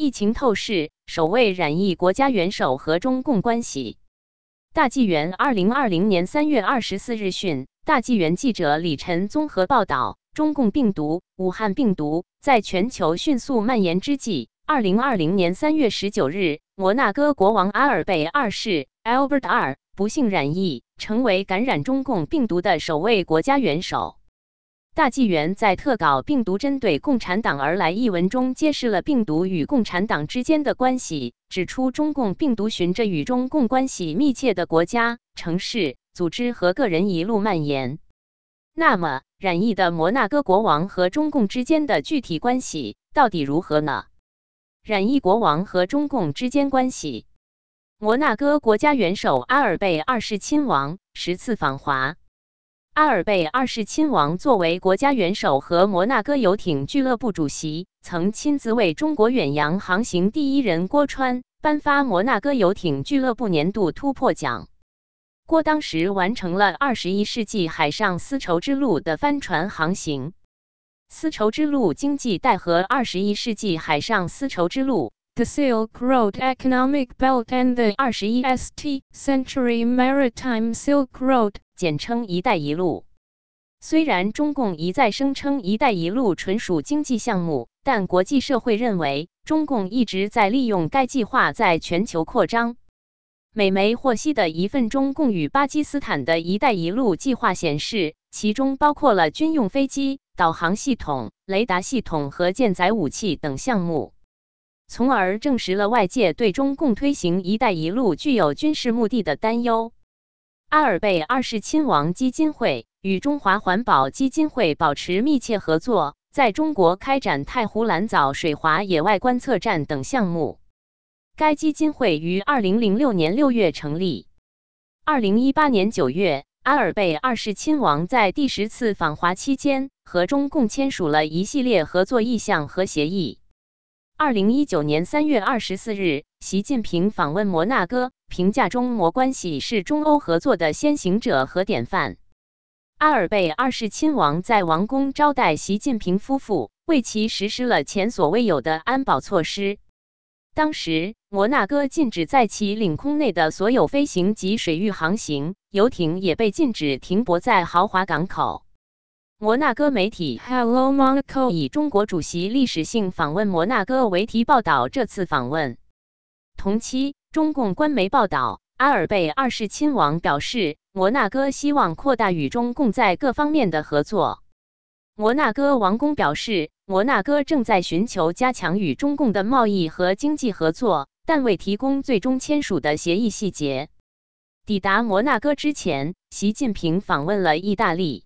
疫情透视，首位染疫国家元首和中共关系。大纪元二零二零年三月二十四日讯，大纪元记者李晨综合报道：中共病毒武汉病毒在全球迅速蔓延之际，二零二零年三月十九日，摩纳哥国王阿尔贝二世 （Albert 二）不幸染疫，成为感染中共病毒的首位国家元首。大纪元在特稿《病毒针对共产党而来》一文中揭示了病毒与共产党之间的关系，指出中共病毒循着与中共关系密切的国家、城市、组织和个人一路蔓延。那么，染疫的摩纳哥国王和中共之间的具体关系到底如何呢？染疫国王和中共之间关系，摩纳哥国家元首阿尔贝二世亲王十次访华。阿尔贝二世亲王作为国家元首和摩纳哥游艇俱乐部主席，曾亲自为中国远洋航行第一人郭川颁发摩纳哥游艇俱乐部年度突破奖。郭当时完成了二十一世纪海上丝绸之路的帆船航行。丝绸之路经济带和二十一世纪海上丝绸之路。The Silk Road Economic Belt and the 21st Century Maritime Silk Road，简称“一带一路”。虽然中共一再声称“一带一路”纯属经济项目，但国际社会认为中共一直在利用该计划在全球扩张。美媒获悉的一份中共与巴基斯坦的一带一路计划显示，其中包括了军用飞机、导航系统、雷达系统和舰载武器等项目。从而证实了外界对中共推行“一带一路”具有军事目的的担忧。阿尔贝二世亲王基金会与中华环保基金会保持密切合作，在中国开展太湖蓝藻水华野外观测站等项目。该基金会于二零零六年六月成立。二零一八年九月，阿尔贝二世亲王在第十次访华期间，和中共签署了一系列合作意向和协议。二零一九年三月二十四日，习近平访问摩纳哥，评价中摩关系是中欧合作的先行者和典范。阿尔贝二世亲王在王宫招待习近平夫妇，为其实施了前所未有的安保措施。当时，摩纳哥禁止在其领空内的所有飞行及水域航行，游艇也被禁止停泊在豪华港口。摩纳哥媒体 Hello Monaco 以“中国主席历史性访问摩纳哥”为题报道这次访问。同期，中共官媒报道，阿尔贝二世亲王表示，摩纳哥希望扩大与中共在各方面的合作。摩纳哥王宫表示，摩纳哥正在寻求加强与中共的贸易和经济合作，但未提供最终签署的协议细节。抵达摩纳哥之前，习近平访问了意大利。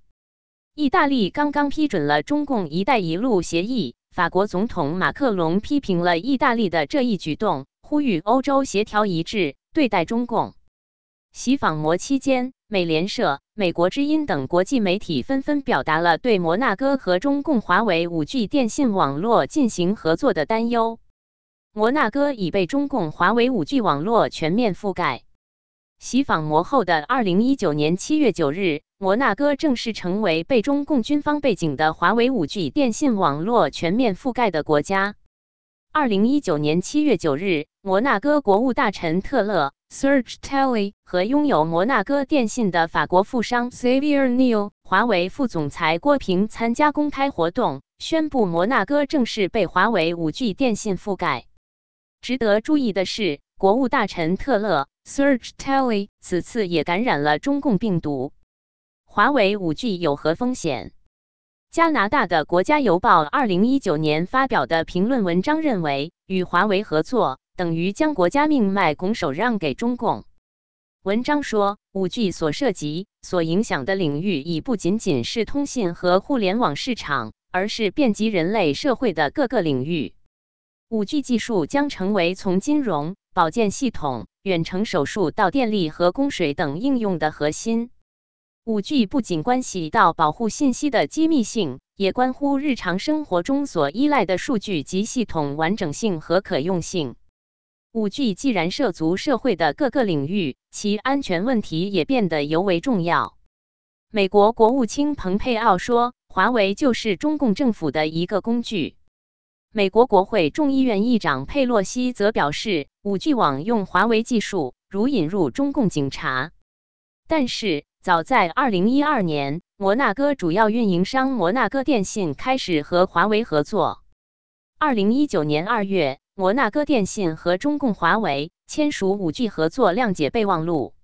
意大利刚刚批准了中共“一带一路”协议，法国总统马克龙批评了意大利的这一举动，呼吁欧洲协调一致对待中共。习访摩期间，美联社、美国之音等国际媒体纷纷表达了对摩纳哥和中共华为 5G 电信网络进行合作的担忧。摩纳哥已被中共华为 5G 网络全面覆盖。习访摩后的二零一九年七月九日，摩纳哥正式成为被中共军方背景的华为五 G 电信网络全面覆盖的国家。二零一九年七月九日，摩纳哥国务大臣特勒 Serge Telly 和拥有摩纳哥电信的法国富商 Xavier Neil、华为副总裁郭平参加公开活动，宣布摩纳哥正式被华为五 G 电信覆盖。值得注意的是，国务大臣特勒。Serge Telly 此次也感染了中共病毒。华为 5G 有何风险？加拿大的国家邮报二零一九年发表的评论文章认为，与华为合作等于将国家命脉拱手让给中共。文章说，5G 所涉及、所影响的领域已不仅仅是通信和互联网市场，而是遍及人类社会的各个领域。5G 技术将成为从金融、保健系统、远程手术到电力和供水等应用的核心。5G 不仅关系到保护信息的机密性，也关乎日常生活中所依赖的数据及系统完整性和可用性。5G 既然涉足社会的各个领域，其安全问题也变得尤为重要。美国国务卿蓬佩奥说：“华为就是中共政府的一个工具。”美国国会众议院议长佩洛西则表示，五 G 网用华为技术如引入中共警察。但是，早在二零一二年，摩纳哥主要运营商摩纳哥电信开始和华为合作。二零一九年二月，摩纳哥电信和中共华为签署五 G 合作谅解备忘录。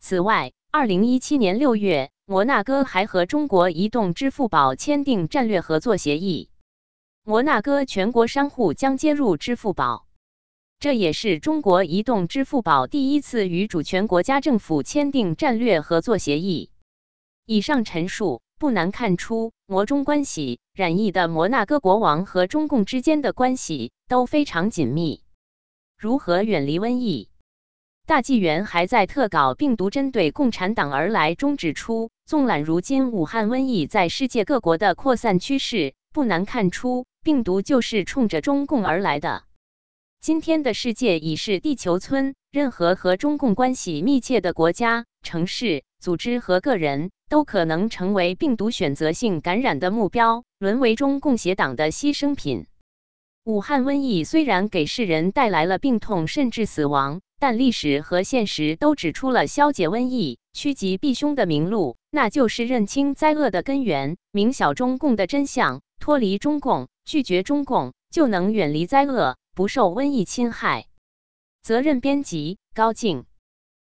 此外，二零一七年六月，摩纳哥还和中国移动、支付宝签订战略合作协议。摩纳哥全国商户将接入支付宝，这也是中国移动、支付宝第一次与主权国家政府签订战略合作协议。以上陈述不难看出，摩中关系染疫的摩纳哥国王和中共之间的关系都非常紧密。如何远离瘟疫？大纪元还在特稿《病毒针对共产党而来》中指出，纵览如今武汉瘟疫在世界各国的扩散趋势，不难看出。病毒就是冲着中共而来的。今天的世界已是地球村，任何和中共关系密切的国家、城市、组织和个人，都可能成为病毒选择性感染的目标，沦为中共邪党的牺牲品。武汉瘟疫虽然给世人带来了病痛甚至死亡，但历史和现实都指出了消解瘟疫、趋吉避凶的明路，那就是认清灾厄的根源，明晓中共的真相，脱离中共。拒绝中共，就能远离灾厄，不受瘟疫侵害。责任编辑：高静。